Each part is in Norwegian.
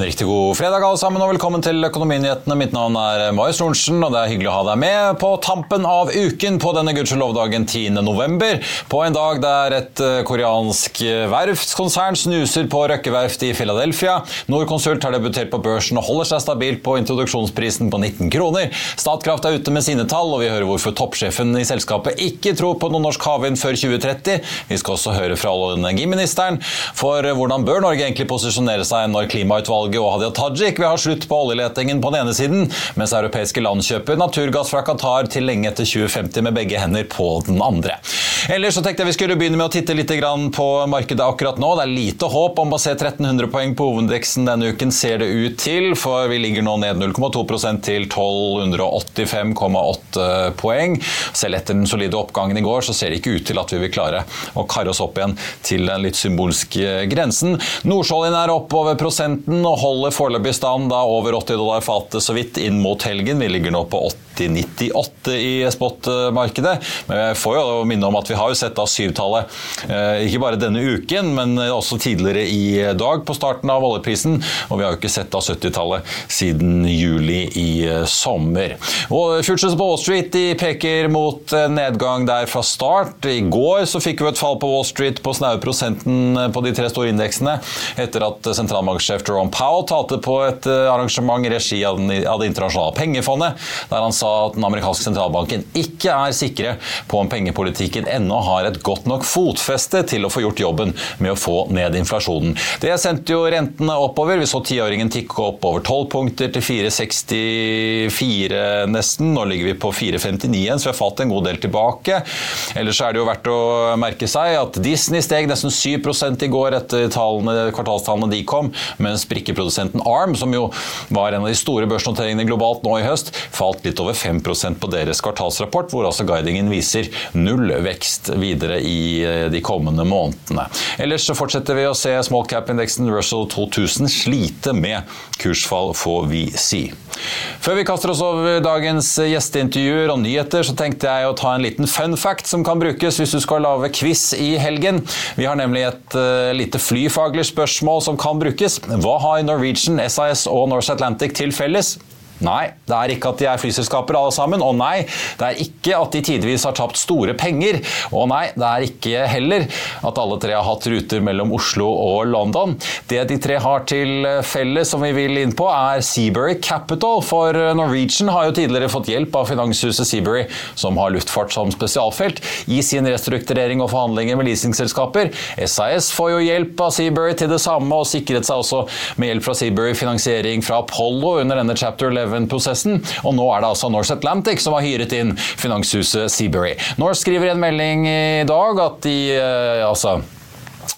En riktig god fredag alle sammen, og velkommen til Økonominyhetene. Mitt navn er Marius Lorentzen, og det er hyggelig å ha deg med på tampen av uken på denne gudskjelov-dagen 10. november. På en dag der et eh, koreansk verftskonsern snuser på Røkke verft i Philadelphia. Norconsult har debutert på børsen og holder seg stabilt på introduksjonsprisen på 19 kroner. Statkraft er ute med sine tall, og vi hører hvorfor toppsjefen i selskapet ikke tror på noen norsk havvind før 2030. Vi skal også høre fra energiministeren for hvordan bør Norge egentlig posisjonere seg når klimautvalget valget og Hadia Tajik vil ha slutt på oljeletingen på den ene siden, mens europeiske land kjøper naturgass fra Qatar til lenge etter 2050 med begge hender på den andre. Ellers så tenkte jeg vi skulle begynne med å titte litt på markedet akkurat nå. Det er lite håp om å se 1300 poeng på hovedindeksen denne uken, ser det ut til, for vi ligger nå ned 0,2% til 1285,8 poeng. Selv etter den solide oppgangen i går så ser det ikke ut til at vi vil klare å karre oss opp igjen til den litt symbolske grensen. Nordsjøoljen er oppover prosenten og holder foreløpig stand da over 80 dollar fatet så vidt inn mot helgen. Vi ligger nå på 80,98 i spot-markedet. Men jeg får jo minne om at vi har jo sett da syvtallet eh, ikke bare denne uken, men også tidligere i dag på starten av oljeprisen. Og vi har jo ikke sett da 70-tallet siden juli i eh, sommer. Og Futures på Wall Street de peker mot nedgang der fra start. I går så fikk vi et fall på Wall Street på snaue prosenten på de tre store indeksene etter at sentralbanksjef Jerome Powell talte på et eh, arrangement i regi av, Det internasjonale pengefondet, der han sa at den amerikanske sentralbanken ikke er sikre på om pengepolitikken ennå har et godt nok fotfeste til å få gjort jobben med å få ned inflasjonen. Det sendte jo rentene oppover. Vi så tiåringen tikke opp over 12 punkter til 4,64 nesten. Nå ligger vi på 4,59 igjen, så vi har falt en god del tilbake. Ellers er det jo verdt å merke seg at Disney steg nesten 7% i går etter tallene, kvartalstallene de kom, mens brikkeprodusenten ARM, som jo var en av de store børsnoteringene globalt nå i høst, falt litt over 5% på deres kvartalsrapport, hvor altså guidingen viser null vekst videre i eh, de kommende månedene. Ellers så fortsetter vi å se small cap-indeksen Russell 2000 slite med kursfall, får vi si. Før vi kaster oss over dagens gjesteintervjuer og nyheter, så tenkte jeg å ta en liten fun fact som kan brukes hvis du skal lage quiz i helgen. Vi har nemlig et uh, lite flyfaglig spørsmål som kan brukes. Hva har Norwegian, SAS og Norse Atlantic til felles? Nei, det er ikke at de er flyselskaper alle sammen. Og nei, det er ikke at de tidvis har tapt store penger. Og nei, det er ikke heller at alle tre har hatt ruter mellom Oslo og London. Det de tre har til felles som vi vil inn på, er Seabury Capital. For Norwegian har jo tidligere fått hjelp av finanshuset Seabury, som har luftfart som spesialfelt, i sin restrukturering og forhandlinger med leasingselskaper. SAS får jo hjelp av Seabury til det samme, og sikret seg også med hjelp fra Seabury finansiering fra Apollo under denne chapter 11 prosessen og nå er det altså Norse Atlantic som har hyret inn finanshuset Seabury. Norse skriver i en melding i dag at de eh, altså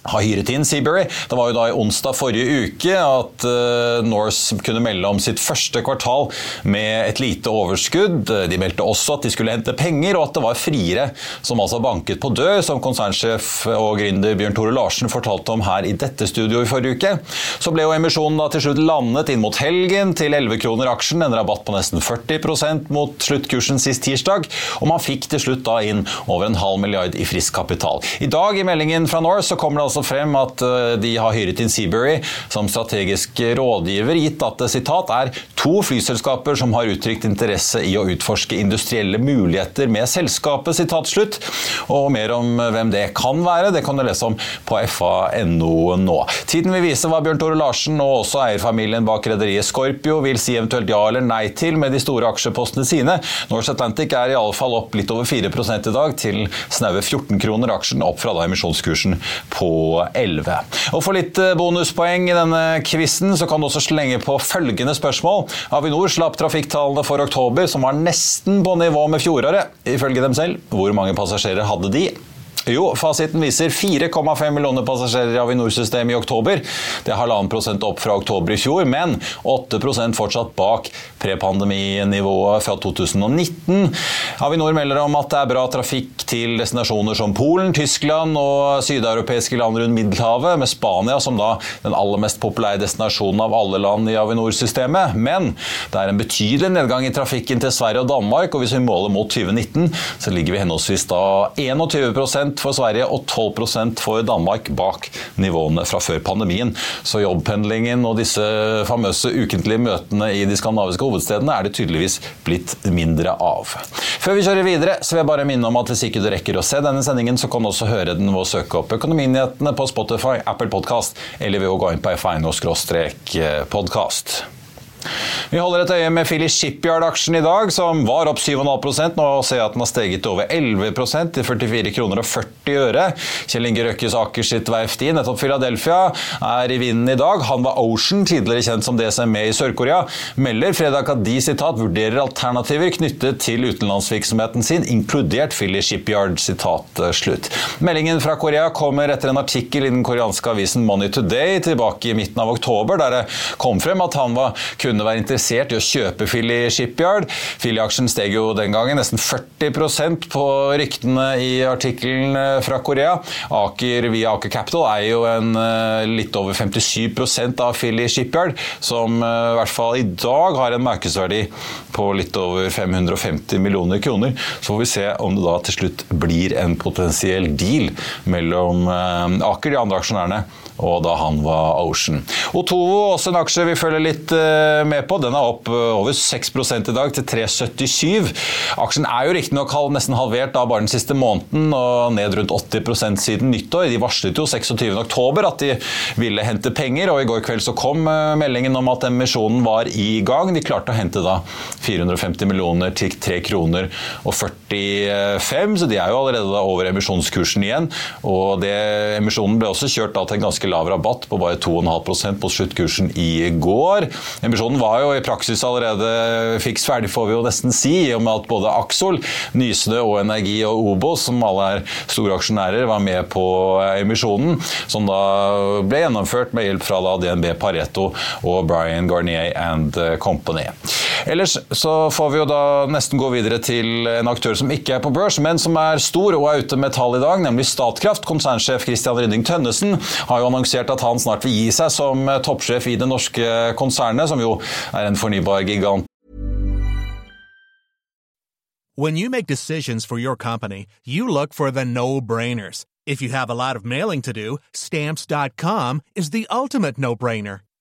har hyret inn Seabury. Det var jo da i onsdag forrige uke at uh, Norse kunne melde om sitt første kvartal med et lite overskudd. De meldte også at de skulle hente penger, og at det var friere som altså banket på dør, som konsernsjef og gründer Bjørn Tore Larsen fortalte om her i dette studioet i forrige uke. Så ble jo emisjonen da til slutt landet inn mot helgen til 11 kroner aksjen, en rabatt på nesten 40% mot sluttkursen sist tirsdag, og man fikk til slutt da inn over en halv milliard i frisk kapital. I dag i meldingen fra Norse så kommer det altså frem at eh, de har hyret inn Seabury som strategisk rådgiver, gitt at det sitat, er to flyselskaper som har uttrykt interesse i å utforske industrielle muligheter med selskapet. sitat slutt. Og mer om hvem det kan være, det kan du lese om på fa.no nå. Tiden vil vise hva Bjørn Tore Larsen og også eierfamilien bak rederiet Scorpio vil si eventuelt ja eller nei til med de store aksjepostene sine. Norse Atlantic er i alle fall opp litt over 4 i dag, til snaue 14 kroner aksjen, opp fra da emisjonskursen på 11. Og For litt eh, bonuspoeng i denne quizen kan du også slenge på følgende spørsmål. Avinor slapp trafikktallene for oktober, som var nesten på nivå med fjoråret, ifølge dem selv. Hvor mange passasjerer hadde de? Jo, fasiten viser 4,5 millioner passasjerer i Avinor-systemet i oktober. Det er halvannen prosent opp fra oktober i fjor, men 8% fortsatt bak prepandeminivået fra 2019. Avinor melder om at det er bra trafikk til destinasjoner som Polen, Tyskland og sydeuropeiske land rundt Middelhavet, med Spania som da den aller mest populære destinasjonen av alle land i Avinor-systemet. Men det er en betydelig nedgang i trafikken til Sverige og Danmark, og hvis vi måler mot 2019, så ligger vi henholdsvis da 21% for Sverige og 12% for Danmark bak nivåene fra før pandemien. Så jobbpendlingen og disse famøse ukentlige møtene i de skandinaviske hovedstedene er det tydeligvis blitt mindre av. Før vi kjører videre, så vil jeg bare minne om at hvis ikke du rekker å se denne sendingen, så kan du også høre den ved å søke opp Økonominyhetene på Spotify, Apple Podcast eller ved å gå inn på f1.podkast. Vi holder et øye med Philly Shipyard-aksjen i dag, som var opp 7,5% Nå ser jeg at den har steget til over 11 til 44 kroner og 40 øre. Kjell Inge Røkkes Aker sitt verft i nettopp Philadelphia er i vinden i dag. Han var Ocean, tidligere kjent som DSME i Sør-Korea, melder fredag at de sitat, vurderer alternativer knyttet til utenlandsvirksomheten sin, inkludert Philly Shipyard. Sitat, slutt. Meldingen fra Korea kommer etter en artikkel i den koreanske avisen Money Today tilbake i midten av oktober, der det kom frem at han var kun kunne være interessert i å kjøpe Philly Shipyard. Philly-aksjen steg jo den gangen nesten 40% på ryktene i artikkelen eh, fra Korea. Aker via Aker Capital er jo en eh, litt over 57% av Philly Shipyard, som eh, i hvert fall i dag har en markedsverdi på litt over 550 millioner kroner. Så får vi se om det da til slutt blir en potensiell deal mellom Aker, de andre aksjonærene, og da han var Ocean. Otovo, også en aksje vi følger litt med på. Den er opp eh, over 6 i dag, til 3,77. Aksjen er jo riktignok nesten halvert da bare den siste måneden, og ned rundt 80% siden nyttår. De varslet jo 26.10 at de ville hente penger, og i går kveld så kom eh, meldingen om at emisjonen var i gang. De klarte å hente da 450 millioner til 3 kroner og 45, så de er jo allerede da over emisjonskursen igjen. Og det, emisjonen ble også kjørt da til en ganske lav rabatt på bare 2,5% på sluttkursen i går. Emisjonen var jo i praksis allerede fiks ferdig, får vi jo nesten si, i og med at både Axol, Nysnø og Energi og Obo, som alle er store aksjonærer, var med på emisjonen, som da ble gjennomført med hjelp fra DNB Pareto og Brian Garnier and Company. Ellers så får vi jo da nesten gå videre til en aktør som ikke er på børs, men som er stor og er ute med tall i dag, nemlig Statkraft. Konsernsjef Christian Rydding Tønnesen har jo annonsert at han snart vil gi seg som toppsjef i det norske konsernet, som jo er en fornybar gigant. When you make decisions for your company, you look for the no-brainers. If you have a lot of mailing to do, stamps.com is the ultimate no-brainer.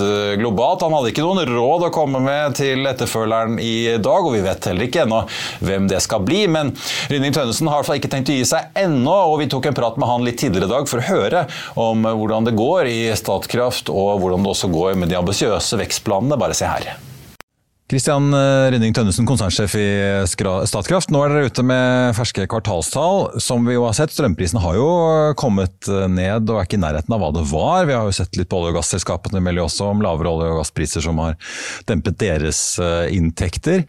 Eh, globalt. Han hadde ikke noen råd å komme med til etterfølgeren i dag, og vi vet heller ikke ennå hvem det skal bli. Men Rynning Tønnesen har ikke tenkt å gi seg ennå, og vi tok en prat med han litt tidligere i dag for å høre om hvordan det går i Statkraft, og hvordan det også går med de ambisiøse vekstplanene. Bare se her. Kristian eh, Rynning Tønnesen, konsernsjef i Statkraft. Nå er dere ute med ferske kvartalstall. Som vi jo har sett, strømprisene har jo kommet eh, ned og er ikke i nærheten av hva det var. Vi har jo sett litt på olje- og gasselskapene melder også om lavere olje- og gasspriser som har dempet deres eh, inntekter.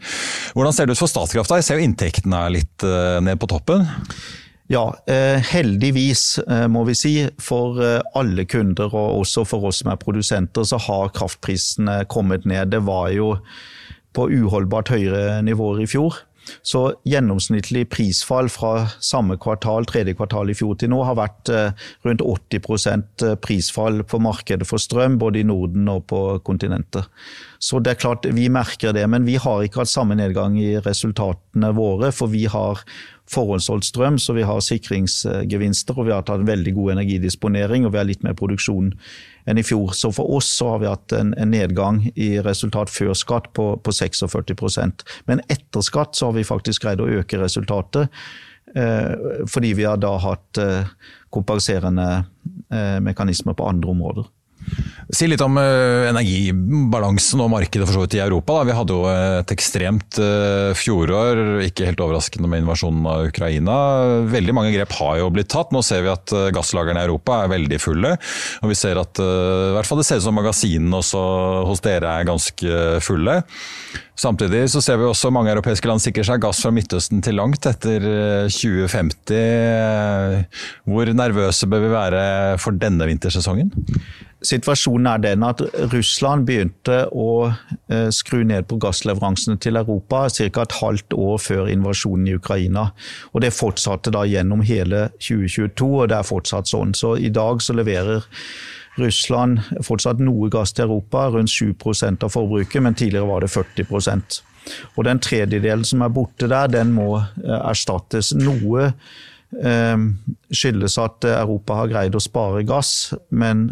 Hvordan ser det ut for Statkraft? da? Jeg ser jo inntektene er litt ned på toppen. Ja, heldigvis må vi si. For alle kunder og også for oss som er produsenter, så har kraftprisene kommet ned. Det var jo på uholdbart høyere nivåer i fjor. Så gjennomsnittlig prisfall fra samme kvartal, tredje kvartal i fjor til nå, har vært eh, rundt 80 eh, prisfall på markedet for strøm, både i Norden og på kontinentet. Så det er klart, vi merker det, men vi har ikke hatt samme nedgang i resultatene våre, for vi har forhåndsholdt strøm, så vi har sikringsgevinster, og vi har tatt veldig god energidisponering, og vi har litt mer produksjon enn i fjor. Så for oss så har vi hatt en, en nedgang i resultat før skatt på, på 46% Men etter skatt så har vi faktisk greid å øke resultatet. Eh, fordi vi har da hatt eh, kompenserende eh, mekanismer på andre områder. Si litt om uh, energibalansen og markedet for så vidt i Europa. Da. Vi hadde jo et ekstremt uh, fjorår, ikke helt overraskende med invasjonen av Ukraina. Veldig mange grep har jo blitt tatt. Nå ser vi at gasslagrene i Europa er veldig fulle. Og vi ser at i hvert fall det ser ut som magasinene også hos dere er ganske fulle. Samtidig så ser vi også mange europeiske land sikrer seg gass fra Midtøsten til langt etter 2050. Hvor nervøse bør vi være for denne vintersesongen? Situasjonen er den at Russland begynte å eh, skru ned på gassleveransene til Europa ca. et halvt år før invasjonen i Ukraina. Og Det fortsatte da gjennom hele 2022, og det er fortsatt sånn. Så i dag så leverer Russland fortsatt noe gass til Europa, rundt 7% av forbruket, men tidligere var det 40% Og Den tredjedelen som er borte der, den må eh, erstattes. Noe eh, skyldes at Europa har greid å spare gass, men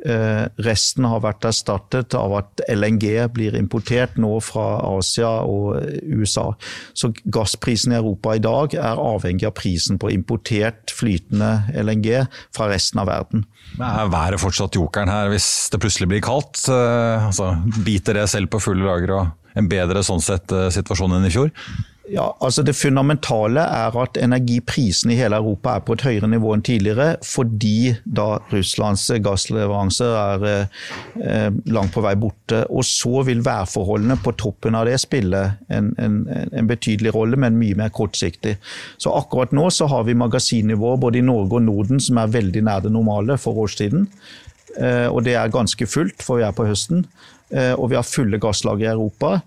resten har vært erstattet av at LNG blir importert nå fra Asia og USA. Så gassprisen i Europa i dag er avhengig av prisen på importert flytende LNG fra resten av verden. Er været fortsatt jokeren her hvis det plutselig blir kaldt? Eh, altså, biter det selv på fulle lager og en bedre sånn sett eh, situasjon enn i fjor? Ja, altså Det fundamentale er at energiprisene i hele Europa er på et høyere nivå enn tidligere, fordi da Russlands gassleveranser er eh, langt på vei borte. Og så vil værforholdene på toppen av det spille en, en, en, betydelig rolle, men mye mer kortsiktig. Så akkurat nå så har vi magasinnivåer både i Norge og Norden som er veldig nær det normale for årstiden. Eh, og det er ganske fullt, for vi er på høsten. Eh, og vi har fulle gasslag i Europa.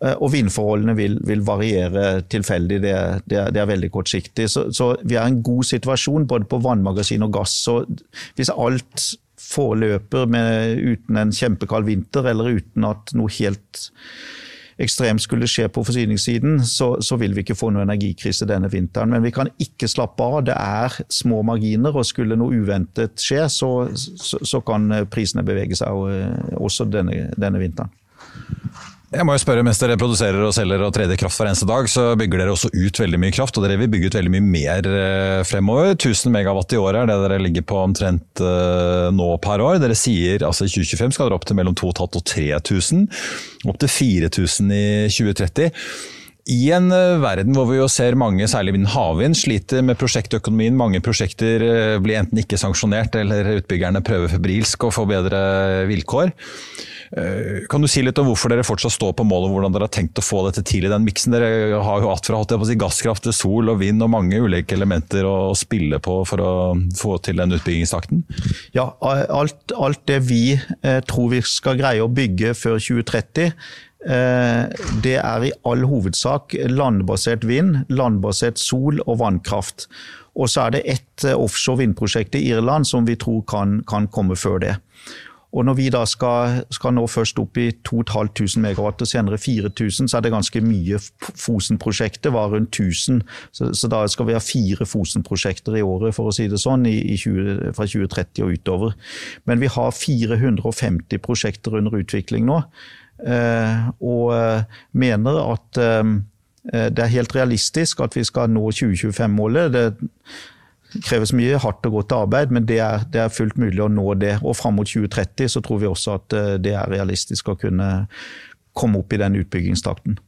Eh, og vindforholdene vil, vil variere tilfeldig, det, det, det, er veldig kortsiktig. Så, så, vi er i en god situasjon både på vannmagasin og gass. Så hvis alt forløper med, uten en kjempekald vinter, eller uten at noe helt ekstremt skulle skje på forsyningssiden, så, så, vil vi ikke få noe energikrise denne vinteren. Men vi kan ikke slappe av. Det er små marginer, og skulle noe uventet skje, så, så, så kan prisene bevege seg eh, også denne, denne vinteren. Jeg må jo spørre, Mens dere produserer og selger og tredje kraft hver eneste dag, så bygger dere også ut veldig mye kraft. Og dere vil bygge ut veldig mye mer eh, fremover. 1000 megawatt i året er det dere ligger på omtrent uh, nå per år. Dere sier altså i 2025 skal dere opp til mellom 2500 og 3000. Opp til 4000 i 2030. I en uh, verden hvor vi jo ser mange, særlig innen havvind, sliter med prosjektøkonomien. Mange prosjekter blir enten ikke sanksjonert, eller utbyggerne prøver febrilsk å få bedre vilkår. Eh, kan du si litt om hvorfor dere fortsatt står på målet, hvordan dere har tenkt å få dette til i den miksen? Dere har jo alt fra si, gasskraft til sol og vind og mange ulike elementer å spille på for å få til den utbyggingstakten? Ja, alt, alt det vi eh, tror vi skal greie å bygge før 2030 eh, det er i all hovedsak landbasert vind, landbasert sol og vannkraft. Og så er det ett offshore vindprosjekt i Irland som vi tror kan, kan komme før det. Og når vi da skal, skal nå først opp i 2500 megawatt og senere 4000, så er det ganske mye. Fosen-prosjektet var rundt 1000, så, så, da skal vi ha fire Fosen-prosjekter i året, for å si det sånn, i, i 20, fra 2030 og utover. Men vi har 450 prosjekter under utvikling nå, eh, og eh, mener at eh, det er helt realistisk at vi skal nå 2025-målet. Det kreves mye hardt og godt arbeid, men det er, det er, fullt mulig å nå det. Og fram mot 2030 så tror vi også at eh, det er realistisk å kunne komme opp i den utbyggingstakten.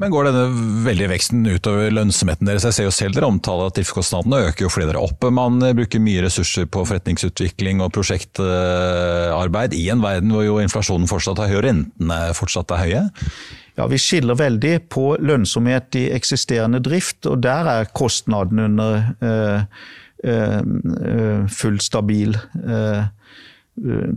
Men Går denne veldige veksten utover lønnsomheten deres? Jeg ser jo selv dere omtaler at driftskostnadene øker jo fordi dere er. Man bruker mye ressurser på forretningsutvikling og prosjektarbeid i en verden hvor jo inflasjonen fortsatt er høy og rentene fortsatt er høye? Ja, Vi skiller veldig på lønnsomhet i eksisterende drift, og der er kostnaden under eh full stabil eh,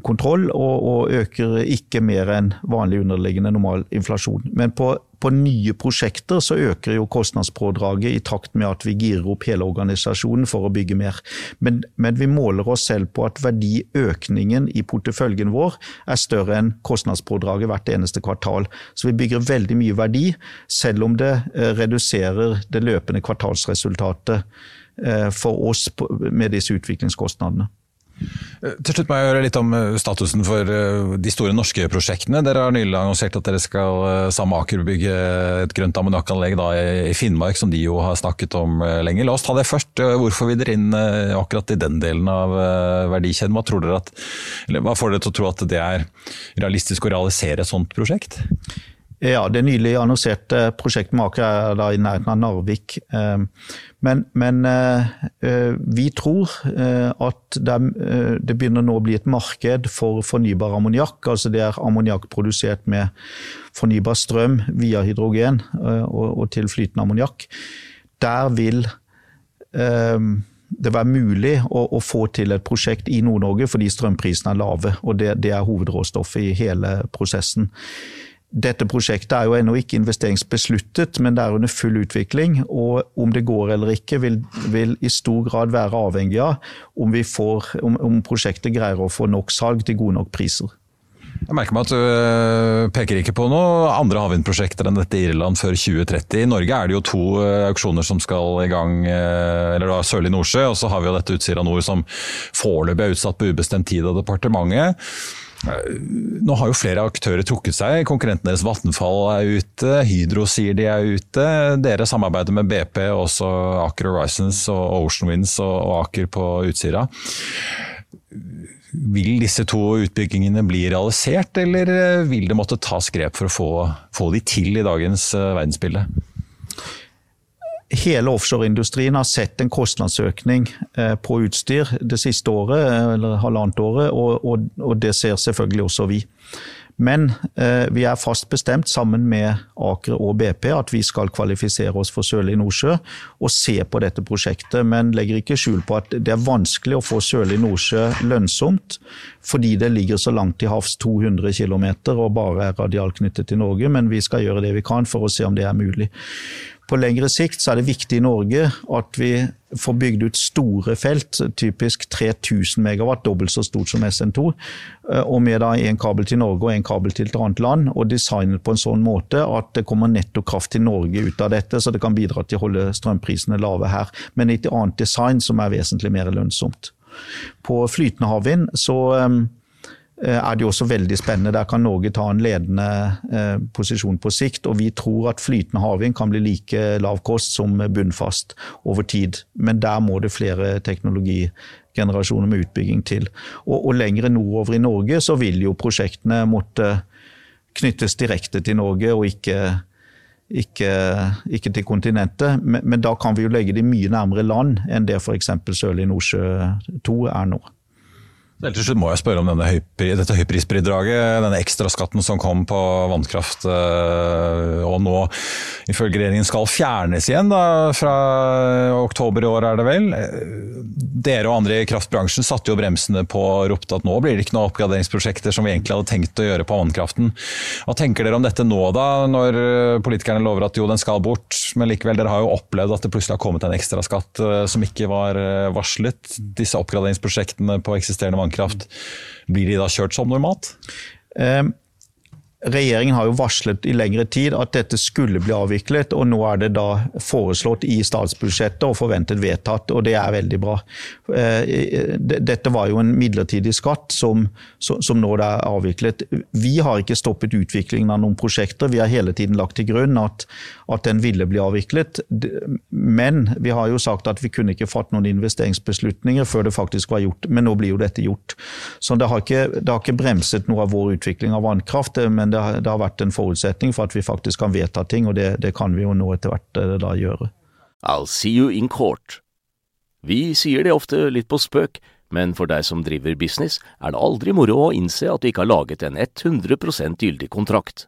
kontroll, og, og, øker ikke mer enn vanlig underliggende normal inflasjon. Men på på nye prosjekter så øker jo kostnadspådraget i takt med at vi girer opp hele organisasjonen for å bygge mer. Men, men vi måler oss selv på at verdiøkningen i porteføljen vår er større enn kostnadspådraget hvert eneste kvartal. Så vi bygger veldig mye verdi, selv om det eh, reduserer det løpende kvartalsresultatet eh, for oss med disse utviklingskostnadene. Til slutt må jeg høre litt om eh, statusen for eh, de store norske prosjektene. Dere har nylig annonsert at dere skal eh, sammen med Aker bygge et grønt ammoniakkanlegg i Finnmark, som de jo har snakket om lenge. La oss ta det først. Hvorfor vil dere inn akkurat i den delen av verdikjeden? Hva, tror dere at, hva får dere til å tro at det er realistisk å realisere et sånt prosjekt? Ja, Det nylig annonserte prosjektet med Aker er da i nærheten av Narvik. Men, men eh, eh, vi tror eh, at det, begynner nå å bli et marked for fornybar ammoniakk. Altså det er ammoniakk produsert med fornybar strøm via hydrogen og, og til flytende ammoniakk. Der vil det være mulig å, å, få til et prosjekt i Nord-Norge fordi strømprisene er lave. og Det, det er hovedråstoffet i hele prosessen. Dette prosjektet er jo ennå ikke investeringsbesluttet, men det er under full utvikling. Og om det går eller ikke, vil, vil i stor grad være avhengig av om, får, om, om prosjektet greier å få nok salg til gode nok priser. Jeg merker meg at du øh, peker ikke på noen andre havvindprosjekter enn dette i Irland før 2030. I Norge er det jo to øh, auksjoner som skal i gang, øh, eller da Sørlig Nordsjø, og så har vi jo dette Utsira Nord som foreløpig er utsatt på ubestemt tid av departementet. Nå har jo flere aktører trukket seg. Konkurrenten deres Vattenfall er ute, Hydro sier de er ute. Dere samarbeider med BP, også Aker Horizons og Ocean Winds og Aker på Utsira. Vil disse to utbyggingene bli realisert, eller vil det måtte tas grep for å få, få de til i dagens eh, verdensbilde? Hele offshoreindustrien har sett en kostnadsøkning eh, på utstyr det siste året, eller halvannet året, og, og, og det ser selvfølgelig også vi. Men eh, vi er fast bestemt, sammen med Aker og BP, at vi skal kvalifisere oss for Sørlig Nordsjø og se på dette prosjektet. Men legger ikke skjul på at det er vanskelig å få Sørlig Nordsjø lønnsomt, fordi det ligger så langt til havs, 200 km, og bare er radialknyttet til Norge. Men vi skal gjøre det vi kan for å se om det er mulig. På lengre sikt så er det viktig i Norge at vi får bygd ut store felt, typisk 3000 megawatt, dobbelt så stort som SN2. Eh, og med da en kabel til Norge og en kabel til et annet land, og designet på en sånn måte at det kommer netto kraft til Norge ut av dette, så det kan bidra til å holde strømprisene lave her. Men et annet design som er vesentlig mer lønnsomt. På flytende havvind så Eh, er det jo også veldig spennende. Der kan Norge ta en ledende eh, posisjon på sikt. Og vi tror at flytende havvind kan bli like lav kost som bunnfast over tid. Men der må det flere teknologigenerasjoner med utbygging til. Og, og lengre nordover i Norge så vil jo prosjektene måtte knyttes direkte til Norge, og ikke ikke, ikke, til kontinentet, men, men, da kan vi jo legge de mye nærmere land enn det f.eks. Sørlig Nordsjø 2 er nå. Helt til slutt må jeg spørre om høypri, dette høyprisbidraget, denne ekstraskatten som kom på vannkraft, eh, og nå ifølge regjeringen skal fjernes igjen da, fra oktober i år, er det vel. Dere og andre i kraftbransjen satte jo bremsene på og ropte at nå blir det ikke noen oppgraderingsprosjekter som vi egentlig hadde tenkt å gjøre på vannkraften. Hva tenker dere om dette nå, da, når politikerne lover at jo, den skal bort, men likevel, dere har jo opplevd at det plutselig har kommet en ekstraskatt eh, som ikke var eh, varslet. Disse oppgraderingsprosjektene på eksisterende vannkraft vannkraft. Blir de da kjørt som normalt? Um Regjeringen har jo varslet i lengre tid at dette skulle bli avviklet, og nå er det da foreslått i statsbudsjettet og forventet vedtatt, og det er veldig bra. Eh, dette var jo en midlertidig skatt som, som nå er avviklet. Vi har ikke stoppet utviklingen av noen prosjekter, vi har hele tiden lagt til grunn at, at den ville bli avviklet. Men vi har jo sagt at vi kunne ikke fatte noen investeringsbeslutninger før det faktisk var gjort, men nå blir jo dette gjort. Så det har ikke, det har ikke bremset noe av vår utvikling av vannkraft. men det har, det har, vært en forutsetning for at vi faktisk kan vedta ting, og det, det kan vi jo nå etter hvert eh, da gjøre. I'll see you in court. Vi sier det ofte litt på spøk, men for deg som driver business, er det aldri moro å innse at du ikke har laget en 100% gyldig kontrakt.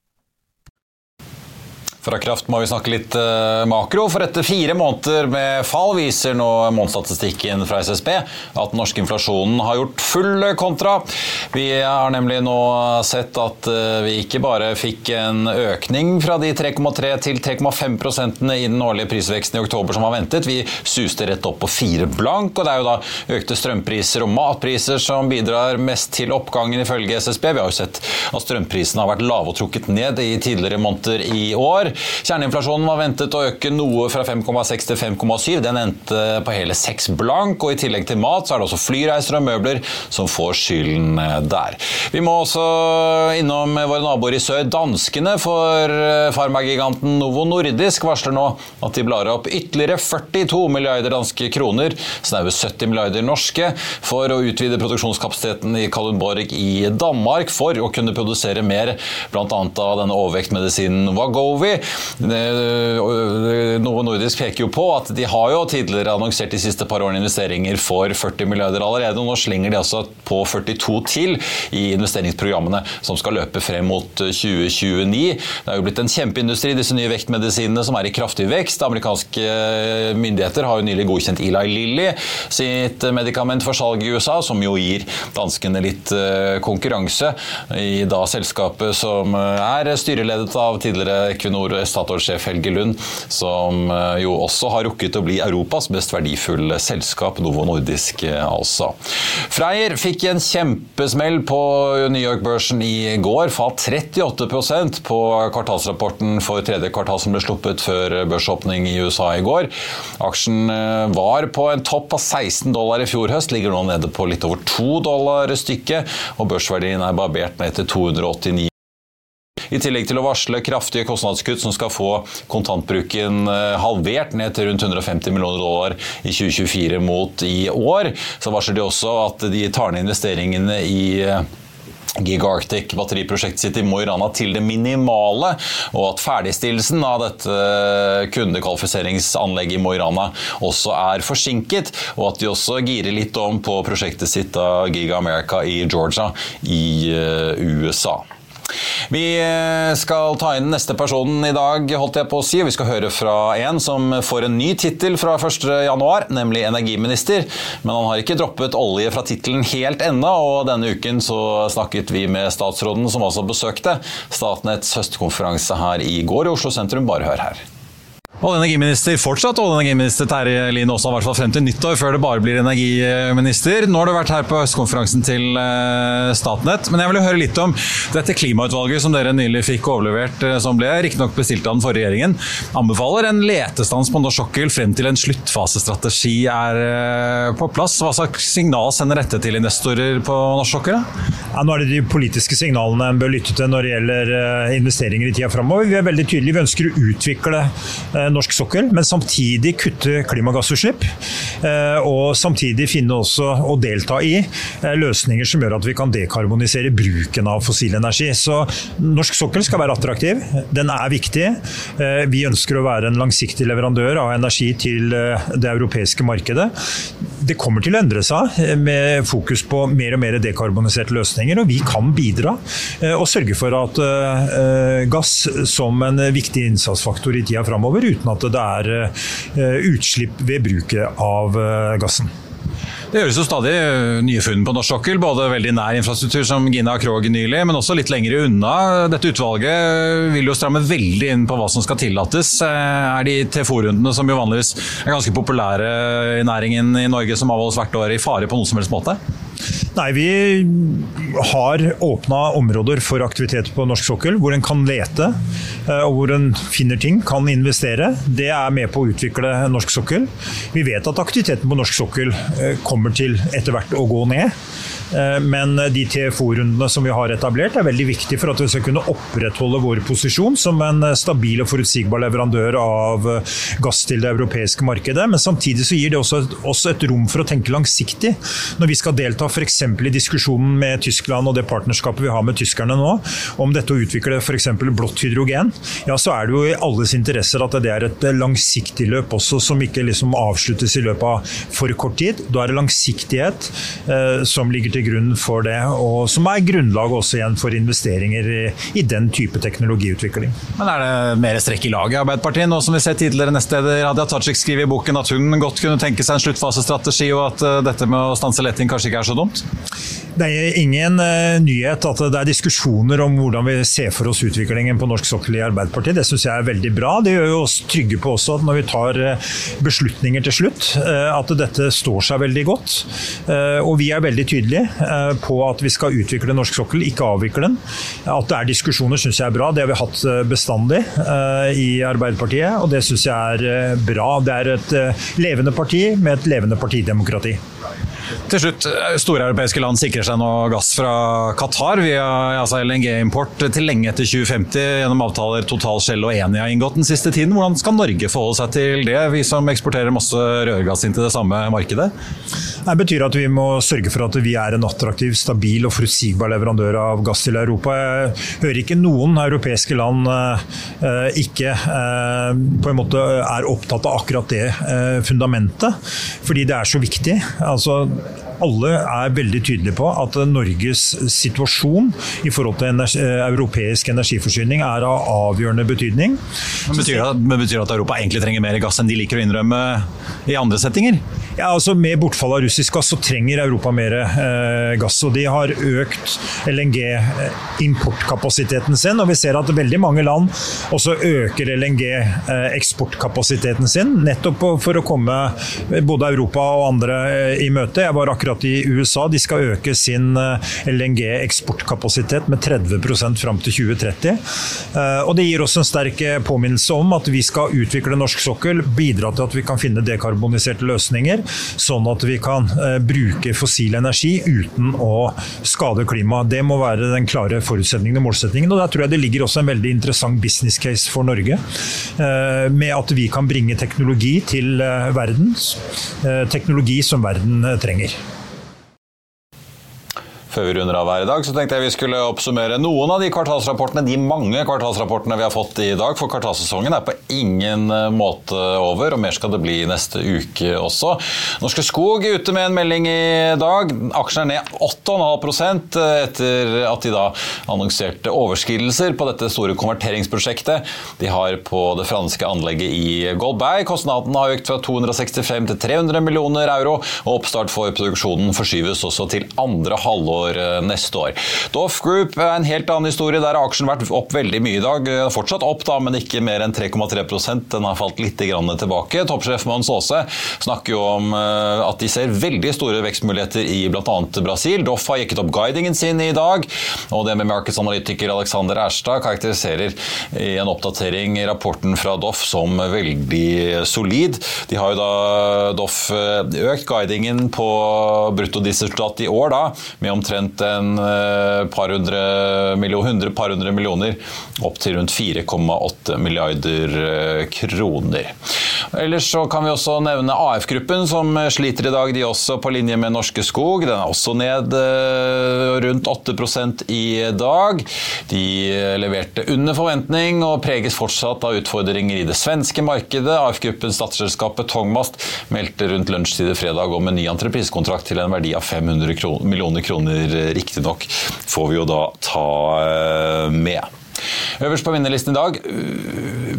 Fra kraft må vi snakke litt uh, makro, for etter fire måneder med fall viser nå månedsstatistikken fra SSB at den norske inflasjonen har gjort full kontra. Vi har nemlig nå sett at uh, vi ikke bare fikk en økning fra de 3,3 til 3,5 prosentene i den årlige prisveksten i oktober som var ventet. Vi suste rett opp på fire blank, og det er jo da økte strømpriser og matpriser som bidrar mest til oppgangen, ifølge SSB. Vi har jo sett at strømprisene har vært lave og trukket ned i tidligere måneder i år. Kjerneinflasjonen var ventet å øke noe fra 5,6 til 5,7. Den endte på hele 6 blank, og i tillegg til mat så er det også flyreiser og møbler som får skylden eh, der. Vi må også innom våre naboer i sør, danskene, for eh, farmagiganten Novo Nordisk varsler nå at de blar opp ytterligere 42 milliarder danske kroner, snaue 70 milliarder norske, for å utvide produksjonskapasiteten i Kalundborg i Danmark for å kunne produsere mer, bl.a. av denne overvektmedisinen Wagovi. Novo Nordisk peker jo på at de har jo tidligere annonsert de siste par årene investeringer for 40 milliarder allerede. og Nå slenger de altså på 42 til i investeringsprogrammene som skal løpe frem mot 2029. Det er jo blitt en kjempeindustri, disse nye vektmedisinene som er i kraftig vekst. Amerikanske myndigheter har jo nylig godkjent Eli Lilly sitt medikament for salg i USA, som jo gir danskene litt eh, konkurranse i da selskapet som er styreledet av tidligere Equinor Statoil-sjef Helge Lund, som eh, jo også har rukket å bli Europas mest verdifulle selskap, Novo Nordisk eh, altså. Freyr fikk en kjempesmell på New York-børsen i går, falt 38% på kvartalsrapporten for tredje kvartal som ble sluppet før børsåpning i USA i går. Aksjen eh, var på en topp av 16 dollar i fjor høst, ligger nå nede på litt over 2 dollar stykket, og børsverdien er barbert ned til 289 i tillegg til å varsle kraftige kostnadskutt som skal få kontantbruken eh, halvert ned til rundt 150 millioner dollar i 2024 mot i år, så varsler de også at de tar ned investeringene i Giga Arctic, batteriprosjektet sitt i Mo i Rana til det minimale, og at ferdigstillelsen av dette eh, kundekvalifiseringsanlegget i Mo i Rana også er forsinket, og at de også girer litt om på prosjektet sitt av Giga America i Georgia i USA. Vi eh, skal ta inn neste personen i dag, holdt jeg på å si. Vi skal høre fra en som får en ny tittel fra 1.1, nemlig energiminister. Men han har ikke droppet olje fra tittelen helt ennå, og denne uken så snakket vi med statsråden som også besøkte Statnetts høstkonferanse her i går i Oslo sentrum. Bare hør her. Olje- og energiminister fortsatt olje- og energiminister Terje Lien også, i hvert fall frem til nyttår, før det bare blir energiminister. Nå har du vært her på høstkonferansen til eh, Statnett, men jeg vil høre litt om dette klimautvalget som dere nylig fikk overlevert, eh, som ble riktignok bestilt av den forrige regjeringen. Anbefaler en letestans på norsk sokkel frem til en sluttfasestrategi er eh, på plass. Hva slags signal sender dette til investorer på norsk sokkel? Ja, nå er det de politiske signalene en bør lytte til når det gjelder investeringer i tida framover. Vi er veldig tydelige. Vi ønsker å utvikle norsk sokkel, men samtidig kutte klimagassutslipp. Eh, og samtidig finne også og delta i eh, løsninger som gjør at vi kan dekarbonisere bruken av fossil energi. Så norsk sokkel skal være attraktiv. Den er viktig. Eh, vi ønsker å være en langsiktig leverandør av energi til det europeiske markedet. Det kommer til å endre seg med fokus på mer og mer dekarboniserte løsninger, og vi kan bidra og sørge for at gass som en viktig innsatsfaktor i tida framover uten at det er eh, utslipp ved bruket av eh, gassen. Det gjøres jo stadig eh, nye funn på norsk sokkel, både veldig nær infrastruktur som Gina Krog nylig, men også litt lenger unna. Dette utvalget vil jo stramme veldig inn på hva som skal tillates. Er de TFO-rundene, som jo vanligvis er ganske populære i næringen i Norge, som avholdes hvert år, i fare på noen som helst måte? Nei, Vi har åpna områder for aktivitet på norsk sokkel, hvor en kan lete eh, og hvor en finner ting, kan investere. Det er med på å utvikle norsk sokkel. Vi vet at aktiviteten på norsk sokkel eh, kommer til etter hvert å gå ned. Men de TFO-rundene som vi har etablert, er veldig viktige for at vi skal kunne opprettholde vår posisjon som en stabil og forutsigbar leverandør av gass til det europeiske markedet. Men samtidig så gir det også også et rom for å tenke langsiktig. Når vi skal delta f.eks. i diskusjonen med Tyskland og det partnerskapet vi har med tyskerne nå, om dette å utvikle f.eks. blått hydrogen, ja så er det jo i alles interesser at det er et langsiktig løp også, som ikke liksom avsluttes i løpet av for kort tid. Da er det langsiktighet eh, som ligger til grunn for det, og som er grunnlag også igjen for investeringer i, i den type teknologiutvikling. Men Er det mer strekk i laget i Arbeiderpartiet, nå som vi ser tidligere nestleder Hadia Tajik skrive i boken at hun godt kunne tenke seg en sluttfasestrategi, og at uh, dette med å stanse letting kanskje ikke er så dumt? Det er ingen uh, nyhet at det er diskusjoner om hvordan vi ser for oss utviklingen på norsk sokkel i Arbeiderpartiet. Det syns jeg er veldig bra. Det gjør jo oss trygge på også at når vi tar uh, beslutninger til slutt, uh, at dette står seg veldig godt. Og vi er veldig tydelige på at vi skal utvikle norsk sokkel, ikke avvikle den. At det er diskusjoner syns jeg er bra. Det har vi hatt bestandig i Arbeiderpartiet, og det syns jeg er bra. Det er et levende parti med et levende partidemokrati. Til slutt, eh, Store europeiske land sikrer seg nå gass fra Qatar via altså LNG-import til lenge etter 2050 gjennom avtaler Total Shell og Eni har inngått den siste tiden. Hvordan skal Norge forholde seg til det, vi som eksporterer masse rørgass inn til det samme markedet? Det betyr at vi må sørge for at vi er en attraktiv, stabil og forutsigbar leverandør av gass til Europa. Jeg hører ikke noen europeiske land uh, ikke uh, på en måte er opptatt av akkurat det fundamentet, fordi det er så viktig. Altså, alle er veldig tydelige på at Norges situasjon i forhold til energi, europeisk energiforsyning er av avgjørende betydning. Men betyr, det, men betyr det at Europa egentlig trenger mer gass enn de liker å innrømme i andre settinger? Ja, altså Med bortfall av russisk gass så trenger Europa mer eh, gass. og De har økt LNG-importkapasiteten sin. og Vi ser at veldig mange land også øker LNG-eksportkapasiteten sin. Nettopp for å komme både Europa og andre eh, i møte. Var akkurat i USA. De skal øke sin eh, LNG-eksportkapasitet med 30% fram til 2030. Eh, og Det gir oss en sterk påminnelse om at vi skal utvikle norsk sokkel, bidra til at vi kan finne dekarboniserte løsninger sånn at vi kan eh, bruke fossil energi uten å skade klimaet. Det må være den klare forutsetningen og målsetningen. og Der tror jeg det ligger også en veldig interessant business case for Norge. Eh, med at vi kan bringe teknologi til verdens. verden. Teknologi som verden trenger. करेंगे Før vi runder av her i dag, så tenkte jeg vi skulle oppsummere noen av de kvartalsrapportene, de mange kvartalsrapportene vi har fått i dag. For kvartalssesongen er på ingen eh, måte over, og mer skal det bli neste uke også. Norske Skog er ute med en melding i dag. Aksjen er ned 8,5 etter at de da annonserte overskridelser på dette store konverteringsprosjektet de har på det franske anlegget i Goldberg. Kostnaden har økt fra 265 til 300 millioner euro, og oppstart for produksjonen forskyves også til andre halvår for eh, neste år. Doff Group er en helt annen historie. Der har aksjen vært opp veldig mye i dag. Fortsatt opp, da, men ikke mer enn 3,3% Den har falt litt tilbake. Toppsjef Mons Aase snakker jo om eh, at de ser veldig store vekstmuligheter i bl.a. Brasil. Doff har jekket opp guidingen sin i dag, og det med markedsanalytiker Alexander Erstad karakteriserer i en oppdatering rapporten fra Doff som veldig solid. De har jo da Doff eh, økt guidingen på bruttodisresultat i år da, med omtrent omtrent en eh, par hundre millioner, 100 par hundre millioner opp til rundt 4,8 milliarder eh, kroner. Ellers så kan vi også nevne AF-gruppen, som sliter i dag, de også på linje med Norske Skog. Den er også ned eh, rundt 8 i dag. De leverte under forventning og preges fortsatt av utfordringer i det svenske markedet. AF-gruppens datterselskapet Tongmast meldte rundt lunsjtid fredag om en ny entreprisekontrakt til en verdi av 500 millioner kroner riktignok, får vi jo da ta eh, med. Øverst på vinnerlisten i dag,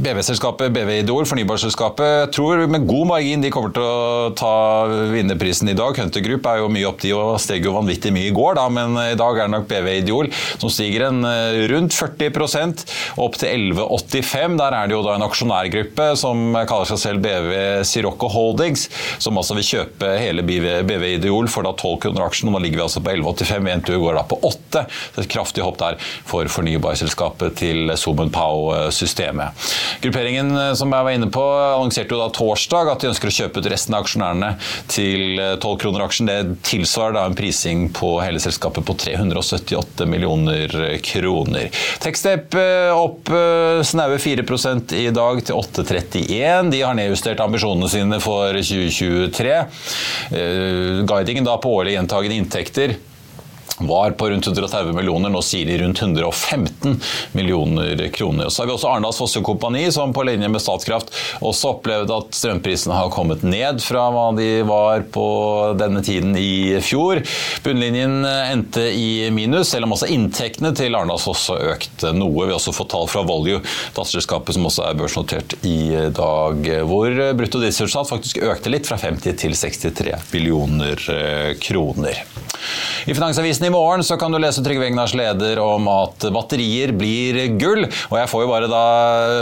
BV-selskapet BV Idol, fornybarselskapet. Tror med god margin de kommer til å ta vinnerprisen i dag. Hunter Group er jo mye opp, de og steg jo vanvittig mye i går, da, men i dag er det nok BV Idol som stiger en øh, rundt 40% opp til 11,85. Der er det jo da en aksjonærgruppe som kaller seg selv BV Sirocco Holdings, som altså vil kjøpe hele BV, Idol for da 12 kroner aksjen. Nå ligger vi altså på 11,85. Entur går da på 8. Så et kraftig hopp der for fornybarselskapet til Somen Pao-systemet. Grupperingen som jeg var inne på, annonserte jo da torsdag at de ønsker å kjøpe ut resten av aksjonærene til 12 kroner aksjen. Det tilsvarer da en prising på hele selskapet på 378 millioner kroner. Techstep opp snaue 4 i dag til 8,31. De har nedjustert ambisjonene sine for 2023. Guidingen da på årlig gjentagende inntekter var på rundt 130 millioner, nå sier de rundt 115 millioner kroner. Så har vi også Arendals Fosse Kompani, som på linje med Statkraft også opplevde at strømprisene har kommet ned fra hva de var på denne tiden i fjor. Bunnlinjen endte i minus, selv om også inntektene til Arendals Fosse økte noe. Vi har også fått tall fra Volue, datterselskapet som også er børsnotert i dag, hvor brutto driftsresultat faktisk økte litt, fra 50 til 63 millioner kroner. I Finansavisen i morgen så kan du lese Trygve Egnars leder om at batterier blir gull. Og jeg får jo bare da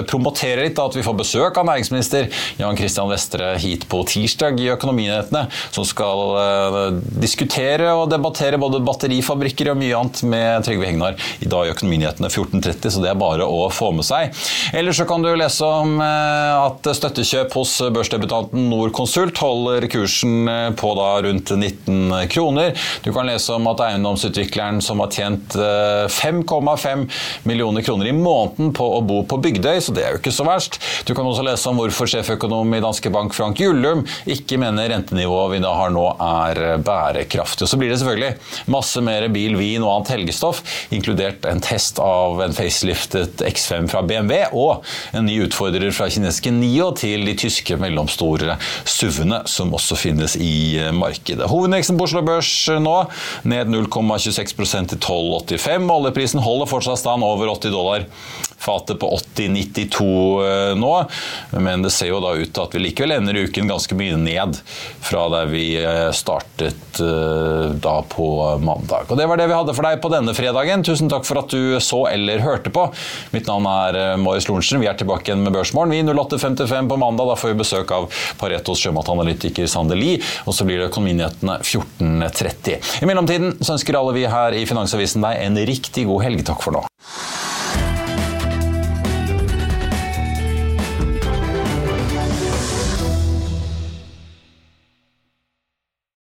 promotere litt at vi får besøk av næringsminister Jan Christian Vestre hit på tirsdag i Økonominyhetene, som skal uh, diskutere og debattere både batterifabrikker og mye annet med Trygve Hegnar i dag i Økonominyhetene 14.30, så det er bare å få med seg. Ellers så kan du lese om uh, at støttekjøp hos børsdebutanten Norconsult holder kursen uh, på da rundt 19 kroner. Du kan lese om at eiendomsutvikleren som har tjent 5,5 millioner kroner i måneden på å bo på Bygdøy, så det er jo ikke så verst. Du kan også lese om hvorfor sjeføkonom i Danske Bank Frank Jullum ikke mener rentenivået vi da har nå er bærekraftig. Og så blir det selvfølgelig masse mer bil, vin og annet helgestoff, inkludert en test av en faceliftet X5 fra BMW og en ny utfordrer fra kinesiske Nio til de tyske mellomstore SUV-ene som også finnes i markedet. Hovedindeksen på Oslo Børs nå ned 0,26% til 12,85. Oljeprisen holder fortsatt stand over 80 dollar fatet på 80-92 nå, men det ser jo da ut til at vi likevel ender uken ganske mye ned fra der vi startet da på mandag. Og Det var det vi hadde for deg på denne fredagen. Tusen takk for at du så eller hørte på. Mitt navn er Marius Lorentzen. Vi er tilbake igjen med Børsmorgen. Vi 08.55 på mandag. Da får vi besøk av Paretos sjømatanalytiker Sander Lie, og så blir det Økonominyhetene 14.30. I mellomtiden så ønsker alle vi her i Finansavisen deg en riktig god helg. Takk for nå.